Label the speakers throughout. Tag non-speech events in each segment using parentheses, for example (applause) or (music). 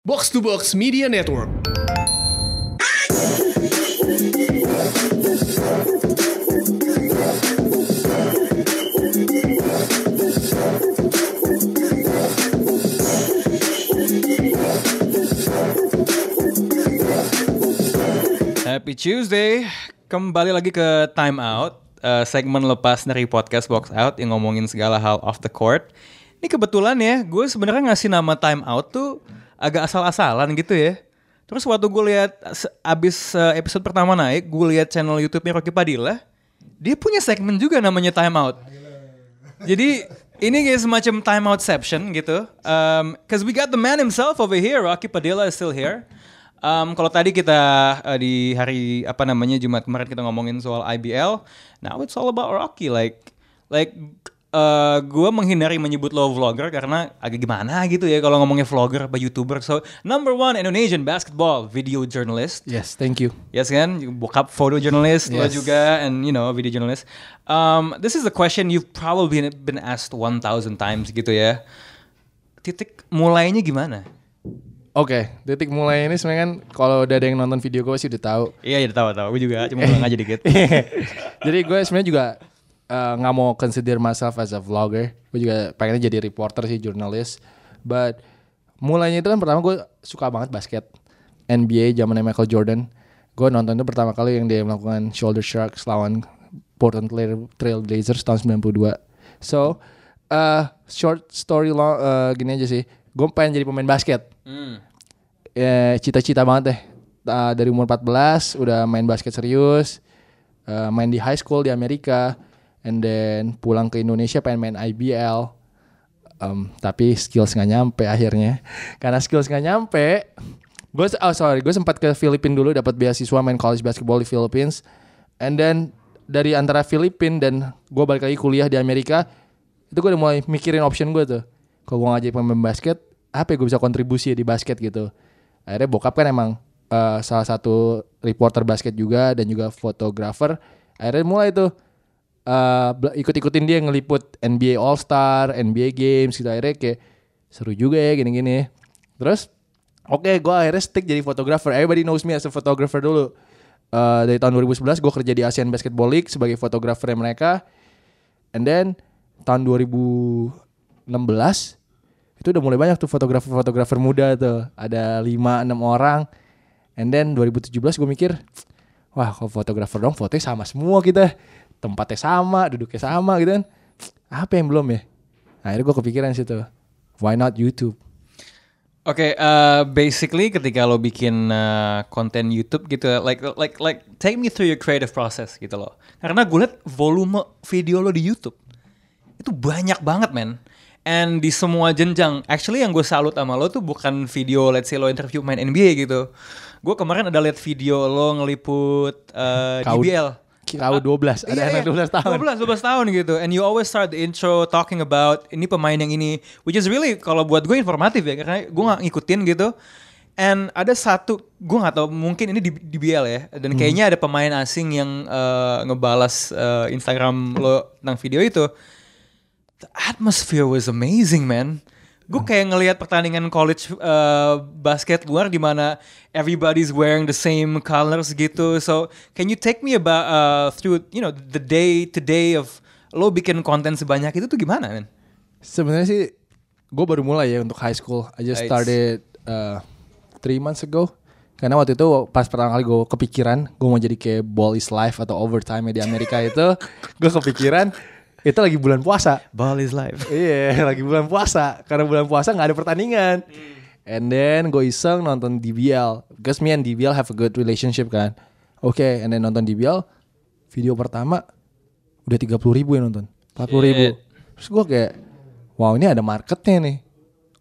Speaker 1: Box to Box Media Network.
Speaker 2: Happy Tuesday. Kembali lagi ke Time Out, eh, segmen lepas dari podcast Box Out yang ngomongin segala hal off the court. Ini kebetulan ya, gue sebenarnya ngasih nama Time Out tuh agak asal-asalan gitu ya. Terus waktu gue lihat abis episode pertama naik, gue lihat channel YouTube-nya Rocky Padilla, dia punya segmen juga namanya Time Out. Jadi ini kayak semacam time outception gitu. Um, Cause we got the man himself over here, Rocky Padilla is still here. Um, kalau tadi kita uh, di hari apa namanya Jumat kemarin kita ngomongin soal IBL, now it's all about Rocky. Like, like uh, gue menghindari menyebut lo vlogger karena agak gimana gitu ya kalau ngomongnya vlogger apa youtuber. So number one Indonesian basketball video journalist.
Speaker 3: Yes, thank you.
Speaker 2: Yes kan, bokap photojournalist lo
Speaker 3: Yes.
Speaker 2: juga, and you know video journalist. Um, this is a question you've probably been, asked 1000 times gitu ya. Titik mulainya gimana?
Speaker 3: Oke, titik mulai ini sebenarnya kan kalau udah ada yang nonton video gue sih udah tahu.
Speaker 2: Iya, ya tahu tahu. Gue juga cuma ngulang aja dikit. (laughs)
Speaker 3: Jadi gue sebenarnya juga eh, nggak mau consider myself as a vlogger. Gue juga pengennya jadi reporter sih, jurnalis. But mulainya itu kan pertama gue suka banget basket. NBA zamannya Michael Jordan. Gue nonton itu pertama kali yang dia melakukan shoulder sharks lawan Portland Trail Blazers tahun 92. So, eh short story long eh, gini aja sih. Gue pengen jadi pemain basket.
Speaker 2: Hmm.
Speaker 3: ya cita-cita banget deh. Uh, dari umur 14 udah main basket serius, uh, main di high school di Amerika, and then pulang ke Indonesia pengen main IBL. Um, tapi skills nggak nyampe akhirnya. (laughs) Karena skills nggak nyampe, gue oh sorry, gue sempat ke Filipina dulu dapat beasiswa main college basketball di Philippines, and then dari antara Filipina dan gue balik lagi kuliah di Amerika, itu gue udah mulai mikirin option gue tuh. Kalau gue nggak jadi pemain basket, apa ya gue bisa kontribusi di basket gitu. Akhirnya bokap kan emang eh, salah satu reporter basket juga dan juga fotografer. Akhirnya mulai tuh bela- ikut-ikutin dia ngeliput NBA All Star, NBA Games gitu. Akhirnya kayak seru juga ya gini-gini. Terus oke gue akhirnya stick jadi fotografer. Everybody knows me as a photographer dulu. Eh, dari tahun 2011 gue kerja di ASEAN Basketball League sebagai fotografer mereka. And then tahun 2016 itu udah mulai banyak tuh fotografer-fotografer muda tuh. Ada 5 6 orang. And then 2017 gue mikir, wah kalau fotografer dong fotonya sama semua kita. Tempatnya sama, duduknya sama gitu kan. Apa yang belum ya? Akhirnya gue kepikiran situ. Why not YouTube?
Speaker 2: Oke, uh, basically ketika lo bikin uh, konten YouTube gitu, like like like take me through your creative process gitu loh. Karena gue liat volume video lo di YouTube itu banyak banget men. And di semua jenjang, actually yang gue salut sama lo tuh bukan video let's say lo interview main NBA gitu. Gue kemarin ada liat video lo ngeliput uh,
Speaker 3: Kau-
Speaker 2: DBL.
Speaker 3: Kau 12, ada
Speaker 2: Iya,
Speaker 3: anak
Speaker 2: iya.
Speaker 3: 12 tahun.
Speaker 2: 12, 12 tahun gitu. And you always start the intro talking about ini pemain yang ini. Which is really kalau buat gue informatif ya. Karena gue gak ngikutin gitu. And ada satu, gue gak tahu mungkin ini di DBL ya. Dan kayaknya ada pemain asing yang eh, ngebalas eh, Instagram lo tentang video itu. The atmosphere was amazing man. Gue kayak ngelihat pertandingan college uh, basket luar di mana everybody's wearing the same colors gitu. So can you take me about uh, through you know the day to day of lo bikin konten sebanyak itu tuh gimana man?
Speaker 3: Sebenarnya sih gue baru mulai ya untuk high school. I just started uh, three months ago. Karena waktu itu pas pertama kali gue kepikiran gue mau jadi kayak ball is life atau overtime di Amerika itu, (laughs) gue kepikiran itu lagi bulan puasa.
Speaker 2: Ball is life. (laughs)
Speaker 3: Iya, lagi bulan puasa. Karena bulan puasa nggak ada pertandingan. And then gue iseng nonton DBL. Because me and DBL have a good relationship kan. Oke, and then nonton DBL. Video pertama udah 30 ribu yang nonton. 40 ribu.
Speaker 2: Shit.
Speaker 3: Terus gue kayak, wow ini ada marketnya nih.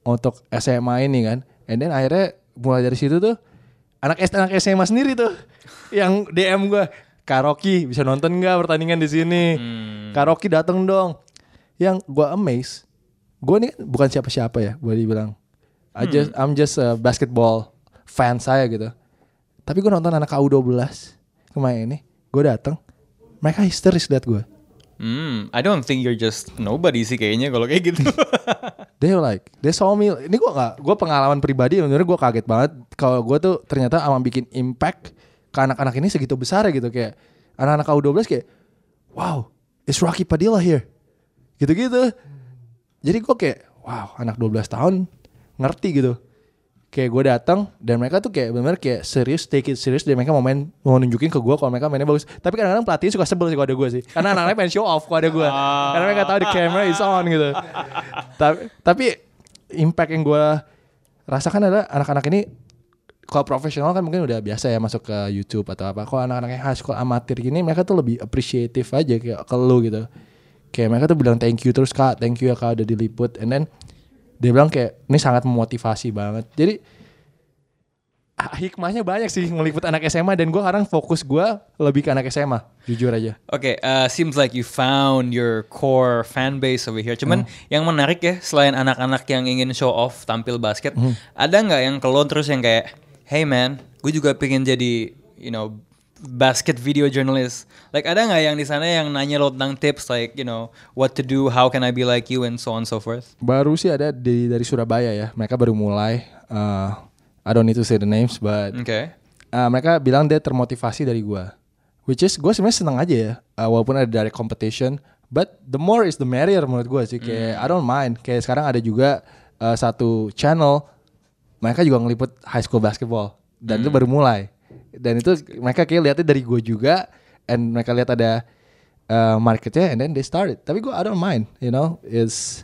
Speaker 3: Untuk SMA ini kan. And then akhirnya mulai dari situ tuh. Anak, S- anak SMA sendiri tuh. yang DM gue. Karaoke bisa nonton nggak pertandingan di sini? Karaoke dateng dong. Yang gue amaze, gue ini kan bukan siapa-siapa ya, boleh dibilang. I just, I'm just a basketball fan saya gitu. Tapi gue nonton anak KU12 kemarin ini, gue dateng, mereka histeris liat gue.
Speaker 2: Hmm, I don't think you're just nobody sih kayaknya kalau kayak gitu. (laughs)
Speaker 3: they were like they saw me ini gue nggak gue pengalaman pribadi sebenarnya gue kaget banget kalau gue tuh ternyata ama bikin impact ke anak-anak ini segitu besar ya gitu kayak anak-anak U12 kayak wow it's Rocky Padilla here? Gitu-gitu. Jadi gue kayak wow anak 12 tahun ngerti gitu. Kayak gue datang dan mereka tuh kayak benar kayak serius take it serius dan mereka mau main mau nunjukin ke gue kalau mereka mainnya bagus. Tapi kadang-kadang pelatih suka sebel sih kalau ada gue sih. Karena anak-anaknya pengen show off kalau ada gue karena mereka tahu the camera is on gitu. Tapi tapi impact yang gue rasakan adalah anak-anak ini kalau profesional kan mungkin udah biasa ya masuk ke YouTube atau apa. Kalau anak-anak yang high school amatir gini mereka tuh lebih appreciative aja kayak ke lu gitu. Kayak mereka tuh bilang thank you terus kak thank you ya kak udah diliput. And then dia bilang kayak ini sangat memotivasi banget. Jadi ah, hikmahnya banyak sih ngeliput anak SMA dan gue sekarang fokus gue lebih ke anak SMA jujur aja.
Speaker 2: Oke, uh, seems like you found your core fan base over here. Cuman yang menarik ya, selain anak-anak yang ingin show off tampil basket, ada nggak yang kelon terus yang kayak, hey man, gue juga pengen jadi, you know, basket video journalist. Like ada nggak yang di sana yang nanya lo tentang tips, like you know, what to do, how can I be like you, and so on and so forth.
Speaker 3: baru sih ada di dari Surabaya ya. Mereka baru mulai. Uh, I don't need to say the names but
Speaker 2: Oke.
Speaker 3: uh, mereka bilang dia termotivasi dari gua. Which is gue sebenarnya seneng aja ya. Uh, walaupun ada direct competition but the more is the merrier menurut gua sih. Kayak I don't mind. Kayak sekarang ada juga uh, satu channel mereka juga ngeliput high school basketball. Dan itu baru mulai. Dan itu mereka kayak lihatnya dari gue juga and mereka lihat ada uh, marketnya and then they started. Tapi gue I don't mind you know? Is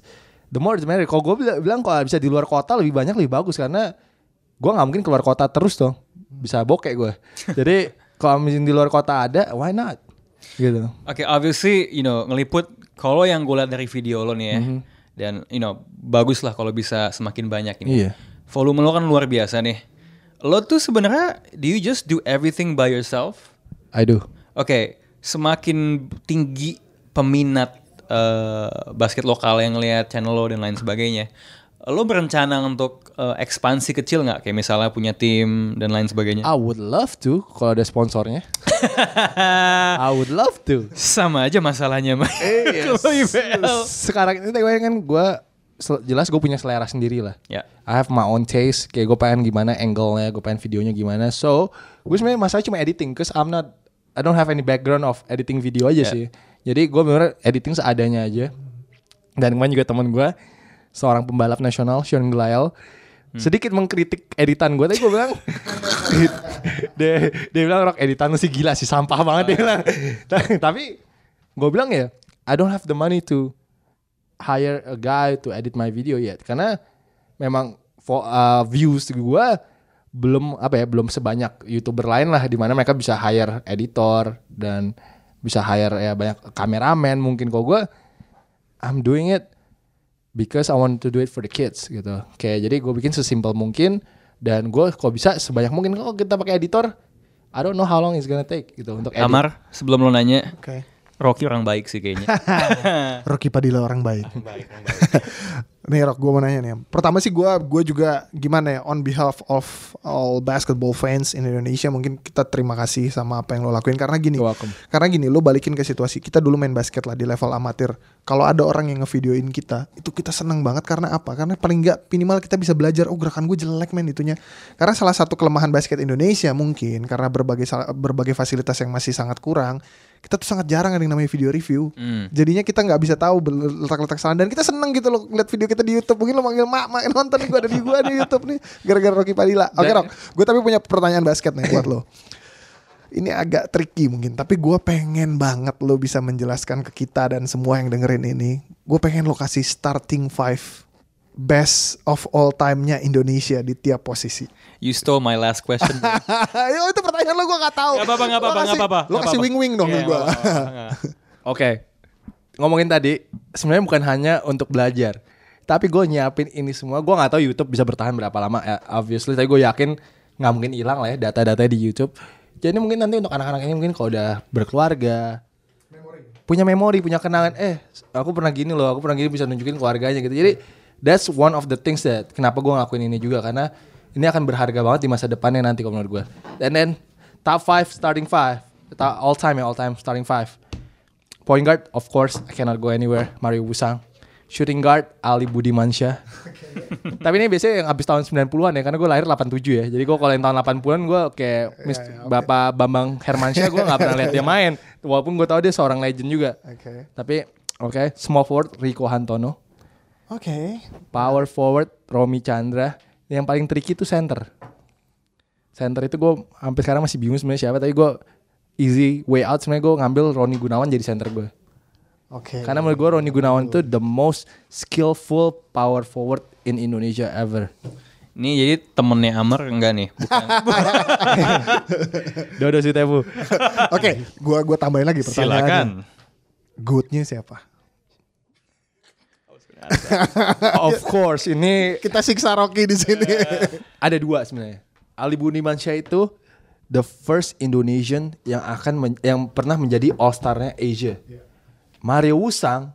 Speaker 3: the more the merrier. Kalau gue bilang, bilang kalau bisa di luar kota lebih banyak lebih bagus. Karena gue nggak mungkin keluar kota terus dong. Bisa bokek gue (laughs) jadi kalau misalnya di luar kota ada why not? Gitu.
Speaker 2: Oke, obviously, you know, ngeliput kalau yang gue lihat dari video lo nih ya, dan you know, bagus lah kalau bisa semakin banyak ini.
Speaker 3: Iya.
Speaker 2: Volume lo kan luar biasa nih. Lo tuh sebenarnya do you just do everything by yourself?
Speaker 3: I do
Speaker 2: Oke, semakin tinggi peminat eh, basket lokal yang ngelihat channel lo dan lain sebagainya, lo berencana untuk eh, ekspansi kecil nggak? Kayak misalnya punya tim dan lain sebagainya?
Speaker 3: I would love to kalau ada sponsornya (laughs) I would love to
Speaker 2: Sama aja masalahnya mah. Kalau IBL.
Speaker 3: sekarang ini gue kan gue jelas gue punya selera sendiri lah.
Speaker 2: Ya.
Speaker 3: I have my own taste kayak gue pengen gimana angle-nya gue pengen videonya gimana. So gue sebenarnya masalah cuma editing cause I'm not I don't have any background of editing video aja
Speaker 2: Yeah.
Speaker 3: sih. Jadi gue bener editing seadanya aja. Dan kemarin juga teman gue seorang pembalap nasional Sean Glael sedikit mengkritik editan gue tapi gue bilang (laughs) dia, dia bilang rock editan sih gila sih sampah banget dia bilang. (laughs) Tapi gue bilang ya I don't have the money to hire a guy to edit my video yet karena memang for, uh, views gue belum apa ya belum sebanyak youtuber lain lah di mana mereka bisa hire editor dan bisa hire ya banyak kameramen mungkin kok gue I'm doing it because I want to do it for the kids gitu kayak jadi gue bikin sesimpel mungkin dan gue kok bisa sebanyak mungkin kalau kita pakai editor I don't know how long it's gonna take gitu untuk edit.
Speaker 2: Amar, sebelum lo nanya,
Speaker 1: Oke.
Speaker 2: Rocky orang baik sih kayaknya. (laughs)
Speaker 1: Rocky Padilla orang baik. (laughs) nih Rock, gue mau nanya nih. Pertama sih gue gue juga gimana ya on behalf of all basketball fans in Indonesia mungkin kita terima kasih sama apa yang lo lakuin karena gini.
Speaker 3: Welcome.
Speaker 1: Karena gini, lo balikin ke situasi kita dulu main basket lah di level amatir. Kalau ada orang yang ngevideoin kita, itu kita seneng banget karena apa? Karena paling nggak minimal kita bisa belajar. Oh gerakan gue jelek men itunya. Karena salah satu kelemahan basket Indonesia mungkin karena berbagai berbagai fasilitas yang masih sangat kurang. Kita tuh sangat jarang ada yang namanya video review.
Speaker 2: Hmm.
Speaker 1: Jadinya kita nggak bisa tahu letak-letak kesalahan dan kita seneng gitu loh ngeliat video kita di YouTube. Mungkin lo manggil mak, mak nonton gue ada di gue di YouTube nih gara-gara Rocky Padilla. Oke
Speaker 2: Dan-
Speaker 1: Rok, gue tapi punya pertanyaan basket nih buat lo. (laughs) Ini agak tricky mungkin, tapi gue pengen banget lo bisa menjelaskan ke kita dan semua yang dengerin ini. Gue pengen lo kasih starting five best of all time-nya Indonesia di tiap posisi.
Speaker 2: You stole my last question. (laughs)
Speaker 1: Yo itu pertanyaan lo gue gak tahu.
Speaker 2: Gak apa-apa, gak
Speaker 1: Lo
Speaker 2: apa-apa,
Speaker 1: kasih-
Speaker 2: gak apa-apa.
Speaker 1: Lo
Speaker 2: gak
Speaker 1: kasih wing-wing dong
Speaker 2: Iya,
Speaker 1: ke gue.
Speaker 2: gak apa-apa, gak. (laughs)
Speaker 3: Oke, ngomongin tadi sebenarnya bukan hanya untuk belajar, tapi gue nyiapin ini semua. Gue nggak tahu YouTube bisa bertahan berapa lama. Ya, obviously, tapi gue yakin nggak mungkin hilang lah ya data-data di YouTube. Jadi mungkin nanti untuk anak-anak ini mungkin kalau udah berkeluarga, punya memori, punya kenangan. Eh, aku pernah gini loh, aku pernah gini bisa nunjukin keluarganya gitu. Jadi that's one of the things that kenapa gue ngelakuin ini juga karena ini akan berharga banget di masa depannya nanti kalau menurut gue. And then top 5 starting 5 all time ya all time starting 5 Point guard, of course, I cannot go anywhere. Mario Busang. shooting guard Ali Budimansyah. (laughs) Tapi ini biasanya yang habis tahun 90-an ya karena gue lahir 87 ya. Jadi gue kalau yang tahun 80-an gue kayak Mis- Bapak Bambang Hermansyah gue nggak pernah lihat dia main. (laughs) Walaupun gue tahu dia seorang legend juga.
Speaker 1: Oke.
Speaker 3: Tapi oke, small forward Rico Hantono,
Speaker 1: Oke.
Speaker 3: power forward Romi Chandra. Yang paling tricky itu center. Center itu gue sampai sekarang masih bingung sebenarnya siapa tapi gue easy way out sebenarnya gue ngambil Roni Gunawan jadi center gue.
Speaker 1: Oke.
Speaker 3: Karena menurut gue Roni Gunawan tuh the most skillful power forward in Indonesia ever.
Speaker 2: Ini jadi temennya Amar enggak nih? Bukan. (laughs)
Speaker 3: Dodo Sitebu.
Speaker 1: Oke, gua gua tambahin lagi pertanyaannya.
Speaker 2: Silakan.
Speaker 1: Goodnya siapa?
Speaker 3: Of course ini
Speaker 1: Kita siksa Rocky di sini. (laughs)
Speaker 3: ada dua sebenarnya. Ali Budimansyah itu the first Indonesian yang akan men- yang pernah menjadi All Star-nya Asia. Mario Wusang.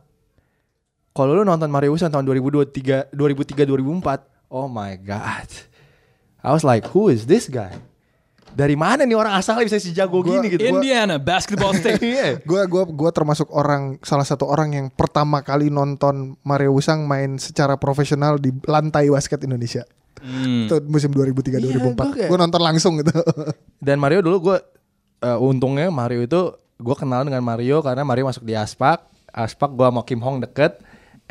Speaker 3: Kalau lu nonton Mario Wusang tahun 2023 2003 2004, oh my god. I was like, who is this guy? Dari mana nih orang asalnya bisa si jago
Speaker 1: Gua-
Speaker 3: gini gitu?
Speaker 2: Indiana Basketball State. (laughs)
Speaker 3: Iya.
Speaker 1: Gua gua gua termasuk orang salah satu orang yang pertama kali nonton Mario Wusang main secara profesional di lantai basket Indonesia.
Speaker 2: Hmm.
Speaker 1: Itu musim 2003
Speaker 3: Iya,
Speaker 1: 2004.
Speaker 3: gua kayak-
Speaker 1: Gua nonton langsung gitu. (laughs)
Speaker 3: Dan Mario dulu gue untungnya Mario itu gue kenal dengan Mario karena Mario masuk di Aspak. Aspak gue sama Kim Hong deket.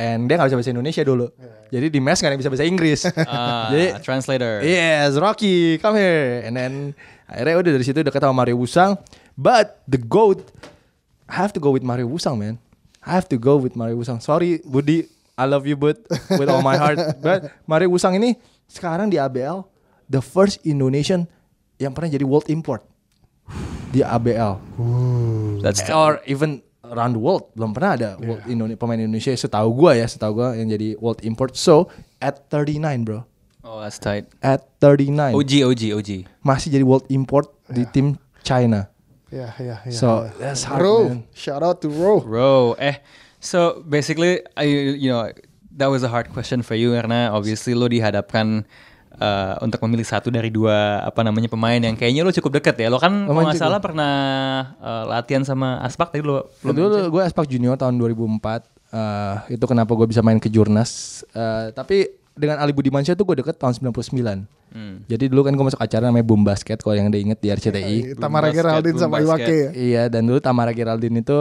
Speaker 3: And dia gak bisa bahasa Indonesia dulu. Jadi di mes gak ada yang bisa bahasa Inggris. (laughs)
Speaker 2: Ah, (laughs)
Speaker 3: Jadi
Speaker 2: translator.
Speaker 3: Yes, Rocky, come here. And then akhirnya udah dari situ deket sama Mario Wusang. But the GOAT, I have to go with Mario Wusang, man. I have to go with Mario Wusang. Sorry, Budi, I love you, but with all my heart. (laughs) But Mario Wusang ini sekarang di ABL, the first Indonesian yang pernah jadi world import di ABL.
Speaker 2: That's
Speaker 3: Or even around the world belum pernah ada world Indone- pemain Indonesia setahu gua ya, setahu gua yang jadi world import. So at 39, bro.
Speaker 2: Oh, that's tight.
Speaker 3: At 39
Speaker 2: OG, OG, OG.
Speaker 3: masih jadi world import di tim China.
Speaker 1: Ya, ya, ya.
Speaker 3: So that's hard,
Speaker 1: Bro,
Speaker 3: man.
Speaker 1: shout out to Bro.
Speaker 2: Bro, eh, so basically, I, you know, that was a hard question for you karena obviously lo dihadapkan uh, untuk memilih satu dari dua apa namanya pemain yang kayaknya lo cukup deket ya. Lo kan kalau nggak salah pernah uh, latihan sama Aspak tadi lo belum
Speaker 3: Dulu gue Aspak Junior tahun 2004. eh, itu kenapa gue bisa main ke Jurnas. Eh, tapi dengan Ali Budimansyah tuh gue deket tahun 99.
Speaker 2: Hmm.
Speaker 3: Jadi dulu kan gue masuk acara namanya Boom Basket kalau yang ada inget di RCTI.
Speaker 1: Tamara
Speaker 2: basket,
Speaker 1: Geraldine sama. Iwake ya.
Speaker 3: Iya dan dulu Tamara Geraldine itu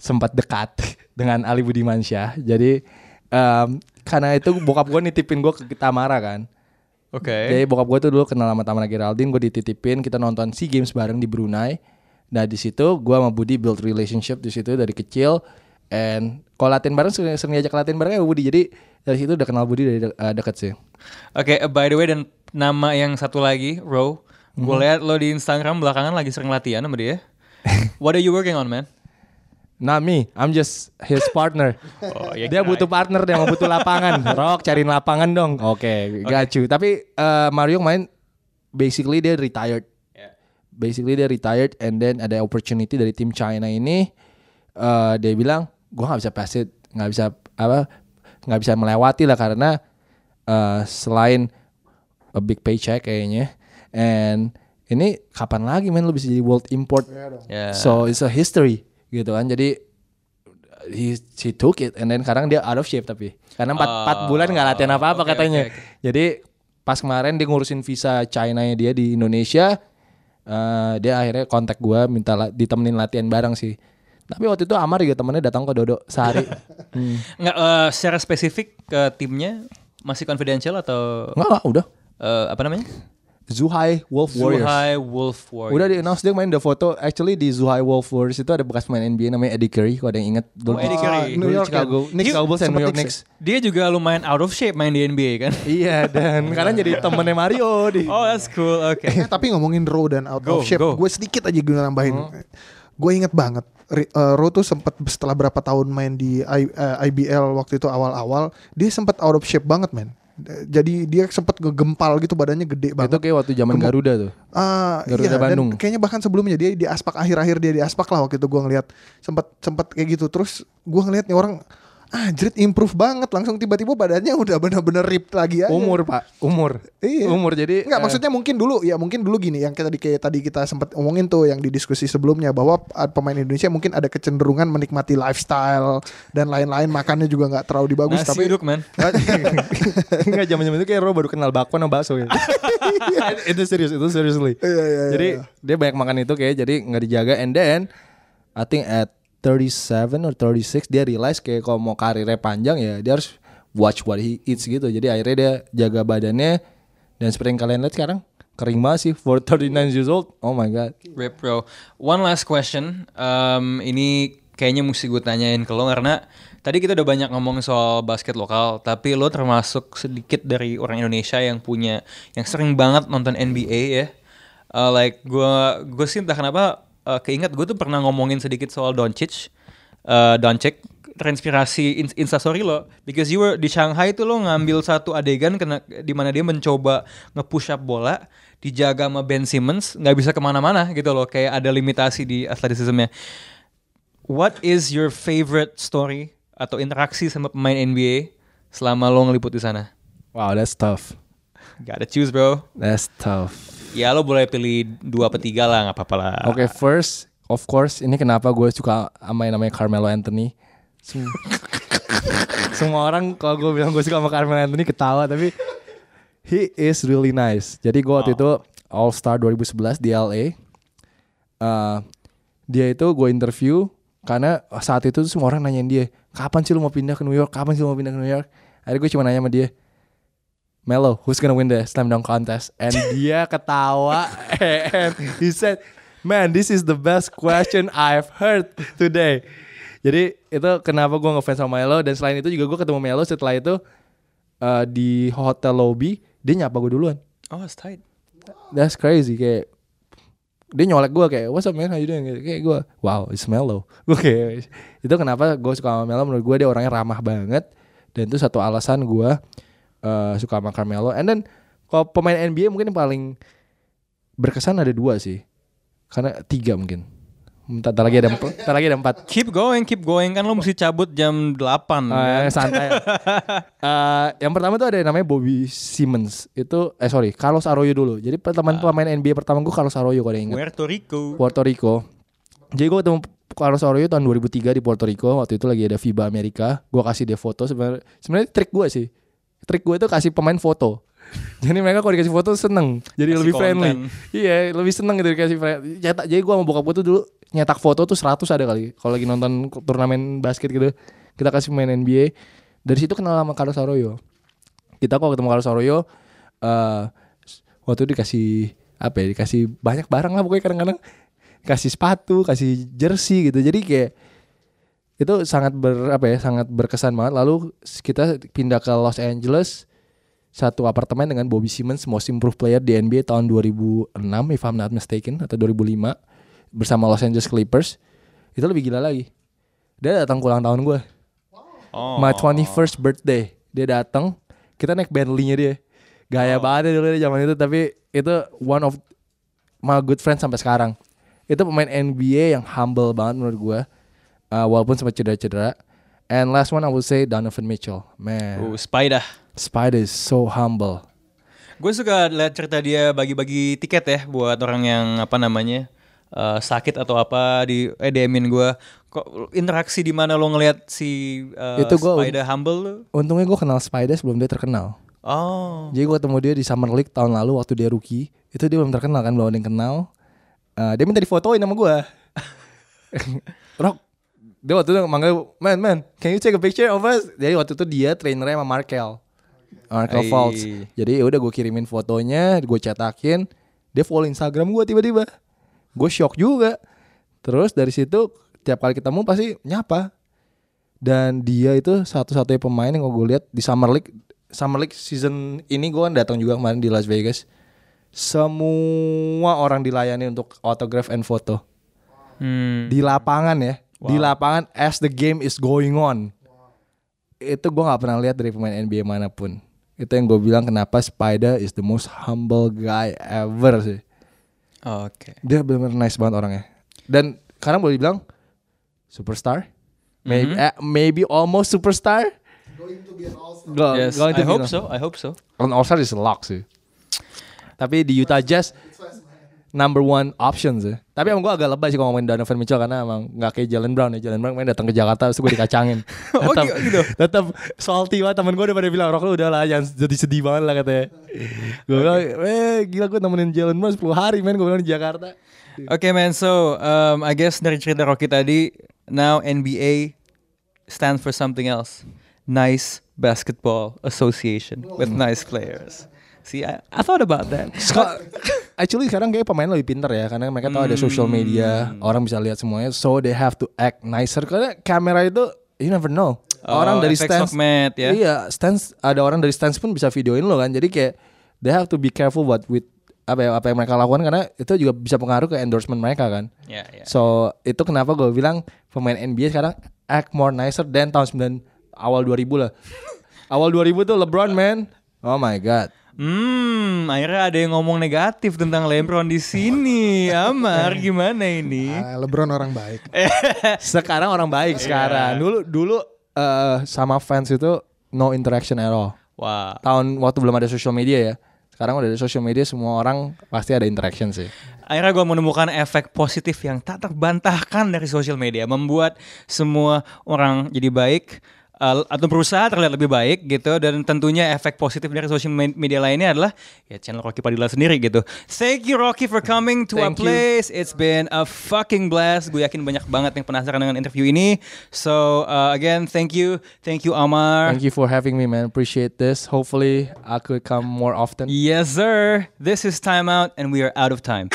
Speaker 3: sempat dekat (laughs) dengan Ali Budimansyah. Jadi em, karena itu bokap gue nitipin gue ke Tamara kan.
Speaker 2: Oke.
Speaker 3: Jadi bokap gue tuh dulu kenal sama Tamara Geraldine, gue dititipin, kita nonton SEA Games bareng di Brunei. Nah di situ gue sama Budi build relationship di situ dari kecil. And kalau latihan bareng sering, sering diajak latihan bareng ya Budi. Jadi dari situ udah kenal Budi dari de- eh, deket sih.
Speaker 2: Oke, uh, by the way dan nama yang satu lagi, Ro. Gue lihat lo di Instagram belakangan lagi sering latihan sama dia. (laughs) What are you working on, man?
Speaker 3: Not me, I'm just his partner. (laughs)
Speaker 2: Oh, ya
Speaker 3: dia butuh partner, dia mau butuh lapangan. (laughs) Rock cariin lapangan dong. Oke, got you. Tapi eh, Mario main basically dia retired.
Speaker 2: Ya.
Speaker 3: Basically dia retired and then ada opportunity dari tim China ini eh dia bilang gua nggak bisa pass it, nggak bisa apa nggak bisa melewati lah karena eh, selain a big paycheck kayaknya and ini kapan lagi men lu bisa jadi world import
Speaker 2: Ya.
Speaker 3: So it's a history gitu kan. Jadi he, he took it and then sekarang dia out of shape tapi karena 4 bulan nggak latihan apa-apa
Speaker 2: oke,
Speaker 3: katanya.
Speaker 2: oke, oke.
Speaker 3: Jadi pas kemarin dia ngurusin visa China nya dia di Indonesia eh, dia akhirnya kontak gua minta la- ditemenin latihan bareng sih. Tapi waktu itu Amar juga temennya datang ke Dodo sehari. hmm. (laughs)
Speaker 2: Nggak, eh, secara spesifik ke timnya masih confidential atau
Speaker 3: Enggak lah, udah.
Speaker 2: eh, apa namanya?
Speaker 3: Zuhai Wolf Warriors.
Speaker 2: Zuhai Wolf Warriors.
Speaker 3: Udah di announce dia main the foto actually di Zuhai Wolf Warriors itu ada bekas pemain NBA namanya Eddie Curry kalau ada yang inget dulu.
Speaker 2: Oh, Eddie Curry.
Speaker 1: New York
Speaker 3: Chicago? Knicks, Bulls and New York
Speaker 1: Knicks.
Speaker 2: Dia juga lumayan out of shape main di NBA kan? (laughs)
Speaker 3: Iya dan karena jadi temennya Mario di. (laughs)
Speaker 2: Oh, that's cool. Oke.
Speaker 1: Eh, tapi ngomongin Raw dan out
Speaker 2: Go,
Speaker 1: of shape, gue sedikit aja gue nambahin. Gue inget banget, Ri- eh, Raw tuh sempat setelah berapa tahun main di I- eh, IBL waktu itu awal-awal, dia sempat out of shape banget, men. Jadi dia sempat ngegempal gitu, badannya gede
Speaker 3: Itu
Speaker 1: banget.
Speaker 3: kayak waktu zaman Garuda tuh.
Speaker 1: Ah,
Speaker 3: Garuda
Speaker 1: iya, dan
Speaker 3: Bandung.
Speaker 1: kayaknya bahkan sebelumnya dia di aspak akhir-akhir dia di aspak lah waktu itu gue ngeliat sempat sempat kayak gitu. Terus gue ngeliat nih orang Anjrit improve banget langsung tiba-tiba badannya udah bener-bener ripped lagi aja.
Speaker 3: Umur pak, umur.
Speaker 1: Iya.
Speaker 3: Umur jadi.
Speaker 1: Enggak
Speaker 3: eh,
Speaker 1: maksudnya mungkin dulu ya mungkin dulu gini yang kita tadi kayak tadi kita sempat omongin tuh yang di diskusi sebelumnya bahwa uh, pemain Indonesia mungkin ada kecenderungan menikmati lifestyle dan lain-lain makannya juga nggak terlalu bagus
Speaker 2: Nasi
Speaker 1: tapi
Speaker 2: uduk man. (laughs)
Speaker 3: Enggak zaman-zaman itu kayak Ro baru kenal bakwan sama bakso gitu. (laughs) itu serius, itu seriously.
Speaker 1: Iya, iya, iya,
Speaker 3: jadi
Speaker 1: iya.
Speaker 3: dia banyak makan itu kayak jadi nggak dijaga and then I think at 37 or 36 dia realize kayak kalau mau karirnya panjang ya dia harus watch what he eats gitu. Jadi akhirnya dia jaga badannya dan seperti yang kalian lihat sekarang kering banget sih for 39 years old. Oh my god.
Speaker 2: Rip bro. One last question. Um, ini kayaknya mesti gue tanyain ke lo karena tadi kita udah banyak ngomong soal basket lokal, tapi lo termasuk sedikit dari orang Indonesia yang punya yang sering banget nonton NBA ya. Uh, like gue gue sih entah kenapa uh, keinget gue tuh pernah ngomongin sedikit soal Doncic, uh, Doncic terinspirasi in- instastory lo. Because you were di Shanghai itu lo ngambil satu adegan kena di mana dia mencoba nge-push up bola dijaga sama Ben Simmons nggak bisa ke mana-mana gitu loh. Kayak ada limitasi di atletismnya what is your favorite story atau interaksi sama pemain NBA selama lo ngeliput di sana?
Speaker 3: Wow, that's tough.
Speaker 2: gotta choose bro.
Speaker 3: That's tough.
Speaker 2: Ya lo boleh pilih dua atau tiga lah nggak apa-apa lah
Speaker 3: Oke, first of course ini kenapa gue suka sama yang namanya Carmelo Anthony. Sem- (laughs) Semua orang kalau gue bilang gue suka sama Carmelo Anthony ketawa tapi he is really nice. Jadi gue waktu itu All Star 2011 di LA. Uh, dia itu gue interview karena saat itu semua orang nanyain dia, kapan sih lu mau pindah ke New York? Kapan sih lu mau pindah ke New York? Akhirnya gue cuma nanya sama dia, Melo, who's gonna win the slam dunk contest? And dia ketawa and he said, Man, this is the best question I've heard today. Jadi itu kenapa gue ngefans sama Melo dan selain itu juga gue ketemu Melo setelah itu uh, di hotel lobby dia nyapa gue duluan.
Speaker 2: oh it's tight
Speaker 3: That's crazy kayak dia nyolek gue kayak what's up man how you doing kayak gue wow it's Melo (laughs) gue kayak itu kenapa gue suka sama Melo menurut gue dia orangnya ramah banget dan itu satu alasan gue uh, suka sama Carmelo and then kalau pemain NBA mungkin yang paling berkesan ada dua sih karena tiga mungkin Bentar, lagi ada empat bentar lagi ada empat
Speaker 2: keep going keep going kan lo mesti cabut jam 8
Speaker 3: Eh,
Speaker 2: kan?
Speaker 3: santai. (laughs) Eh, yang pertama tuh ada yang namanya Bobby Simmons. Itu eh sorry, Carlos Arroyo dulu. Jadi teman pemain NBA pertama gue Carlos Arroyo kalau ingat.
Speaker 2: Puerto Rico
Speaker 3: Puerto Rico. Jadi gue ketemu Carlos Arroyo tahun 2003 di Puerto Rico. Waktu itu lagi ada FIBA Amerika. Gue kasih dia foto sebenarnya. Sebenarnya trik gue sih. Trik gue itu kasih pemain foto. (laughs) Jadi mereka kalau dikasih foto seneng. Jadi
Speaker 2: Kasih
Speaker 3: lebih friendly.
Speaker 2: konten.
Speaker 3: Iya, lebih seneng gitu dikasih friendly. Cetak. Jadi gue sama bokap gue tuh dulu nyetak foto tuh 100 ada kali. Kalau lagi nonton turnamen basket gitu, kita kasih main NBA. Dari situ kenal sama Carlos Arroyo. Kita kalau ketemu Carlos Arroyo, eh waktu itu dikasih apa ya? Dikasih banyak barang lah pokoknya kadang-kadang kasih sepatu, kasih jersey gitu. Jadi kayak itu sangat ber apa ya sangat berkesan banget. Lalu kita pindah ke Los Angeles satu apartemen dengan Bobby Simmons most improved player di NBA tahun 2006 if I'm not mistaken atau 2005 bersama Los Angeles Clippers. Itu lebih gila lagi. Dia datang ulang tahun gue
Speaker 2: oh.
Speaker 3: my 21st birthday. Dia datang kita naik Bentley-nya dia. Gaya banget ya dulu dia zaman itu tapi itu one of my good friends sampai sekarang. Itu pemain NBA yang humble banget menurut gue Uh, walaupun sempat cedera-cedera and last one I would say Donovan Mitchell man
Speaker 2: Uh, Spider
Speaker 3: Spider is so humble
Speaker 2: Gue suka lihat cerita dia bagi-bagi tiket ya buat orang yang apa namanya eh, sakit atau apa di eh DM-in gue. Kok interaksi di mana lo ngelihat si eh,
Speaker 3: Itu gua-
Speaker 2: Spider humble lo?
Speaker 3: untungnya gue kenal Spider sebelum dia terkenal
Speaker 2: Oh.
Speaker 3: Jadi gue ketemu dia di Summer League tahun lalu waktu dia rookie. Itu dia belum terkenal kan, belum ada yang kenal. Eh, dia minta difotoin sama gue. (laughs) Rock, dia waktu itu manggil, man, man, can you take a picture of us? Jadi waktu itu dia trainernya sama Markel. Markel. Fultz. Jadi ya udah gue kirimin fotonya, gue cetakin. Dia follow Instagram gue tiba-tiba. Gue shock juga. Terus dari situ tiap kali ketemu pasti nyapa. Dan dia itu satu-satunya pemain yang gue lihat di Summer League Summer League season ini gue kan datang juga kemarin di Las Vegas. Semua orang dilayani untuk autograph and foto
Speaker 2: Hmm.
Speaker 3: di lapangan ya. Di lapangan as the game is going on. Itu gue nggak pernah lihat dari pemain NBA mana pun. Itu yang gue bilang kenapa Spider is the most humble guy ever sih.
Speaker 2: Oke.
Speaker 3: Dia benar-benar nice banget orangnya. Dan sekarang boleh dibilang superstar. maybe eh, maybe almost superstar.
Speaker 1: Going to be an all-star.
Speaker 3: Go-
Speaker 2: Yes,
Speaker 3: going to
Speaker 2: I
Speaker 3: be
Speaker 2: hope
Speaker 3: an-
Speaker 2: so. I hope so.
Speaker 3: On All Star is a lock sih. Tapi di Utah Jazz number one option sih. Tapi emang gue agak lebay sih kalau ngomongin Donovan Mitchell karena emang nggak kayak Jalen Brown ya. Jalen Brown main datang ke Jakarta terus gue dikacangin. (laughs)
Speaker 2: Oh,
Speaker 3: tetap,
Speaker 2: gitu.
Speaker 3: tetap salty banget temen gue udah pada bilang Rok lu udah lah jangan jadi sedih banget lah katanya. gue bilang eh gila gue nemenin Jalen Brown 10 hari men gue bilang di Jakarta.
Speaker 2: Okay, man. So, um, I guess dari cerita Rocky tadi, now NBA stands for something else. Nice Basketball Association with nice players. See, I, I thought about that.
Speaker 3: Ska- Actually sekarang kayak pemain lebih pintar ya karena mereka tahu ada social media, orang bisa lihat semuanya. So they have to act nicer karena kamera itu you never know. orang
Speaker 2: Oh,
Speaker 3: dari
Speaker 2: efek
Speaker 3: stands
Speaker 2: sokmed ya.
Speaker 3: Iya, stands ada orang dari stands pun bisa videoin lo kan. Jadi kayak they have to be careful what with apa ya, apa yang mereka lakukan karena itu juga bisa pengaruh ke endorsement mereka kan.
Speaker 2: Ya, ya.
Speaker 3: So itu kenapa gue bilang pemain NBA sekarang act more nicer than tahun 9 awal 2000 lah. (laughs) awal 2000 tuh LeBron man. Oh my god.
Speaker 2: Hmm, akhirnya ada yang ngomong negatif tentang LeBron di sini. (laughs) Amar, gimana ini?
Speaker 1: Ah, LeBron orang baik. (laughs)
Speaker 3: Sekarang orang baik sekarang. Dulu dulu eh, sama fans itu no interaction at all.
Speaker 2: Wah.
Speaker 3: Tahun waktu belum ada social media ya. Sekarang udah ada social media semua orang pasti ada interaction sih.
Speaker 2: Akhirnya gue menemukan efek positif yang tak terbantahkan dari sosial media, membuat semua orang jadi baik uh, atau berusaha terlihat lebih baik gitu dan tentunya efek positif dari sosial me- media lainnya adalah ya channel Rocky Padilla sendiri gitu. Thank you Rocky for coming to our
Speaker 3: Thank you.
Speaker 2: place. It's been a fucking blast. Gue yakin banyak banget yang penasaran dengan interview ini. So uh, again, thank you, thank you Amar.
Speaker 3: Thank you for having me man. Appreciate this. Hopefully I could come more often.
Speaker 2: Yes, sir. This is Time Out, and we are out of time.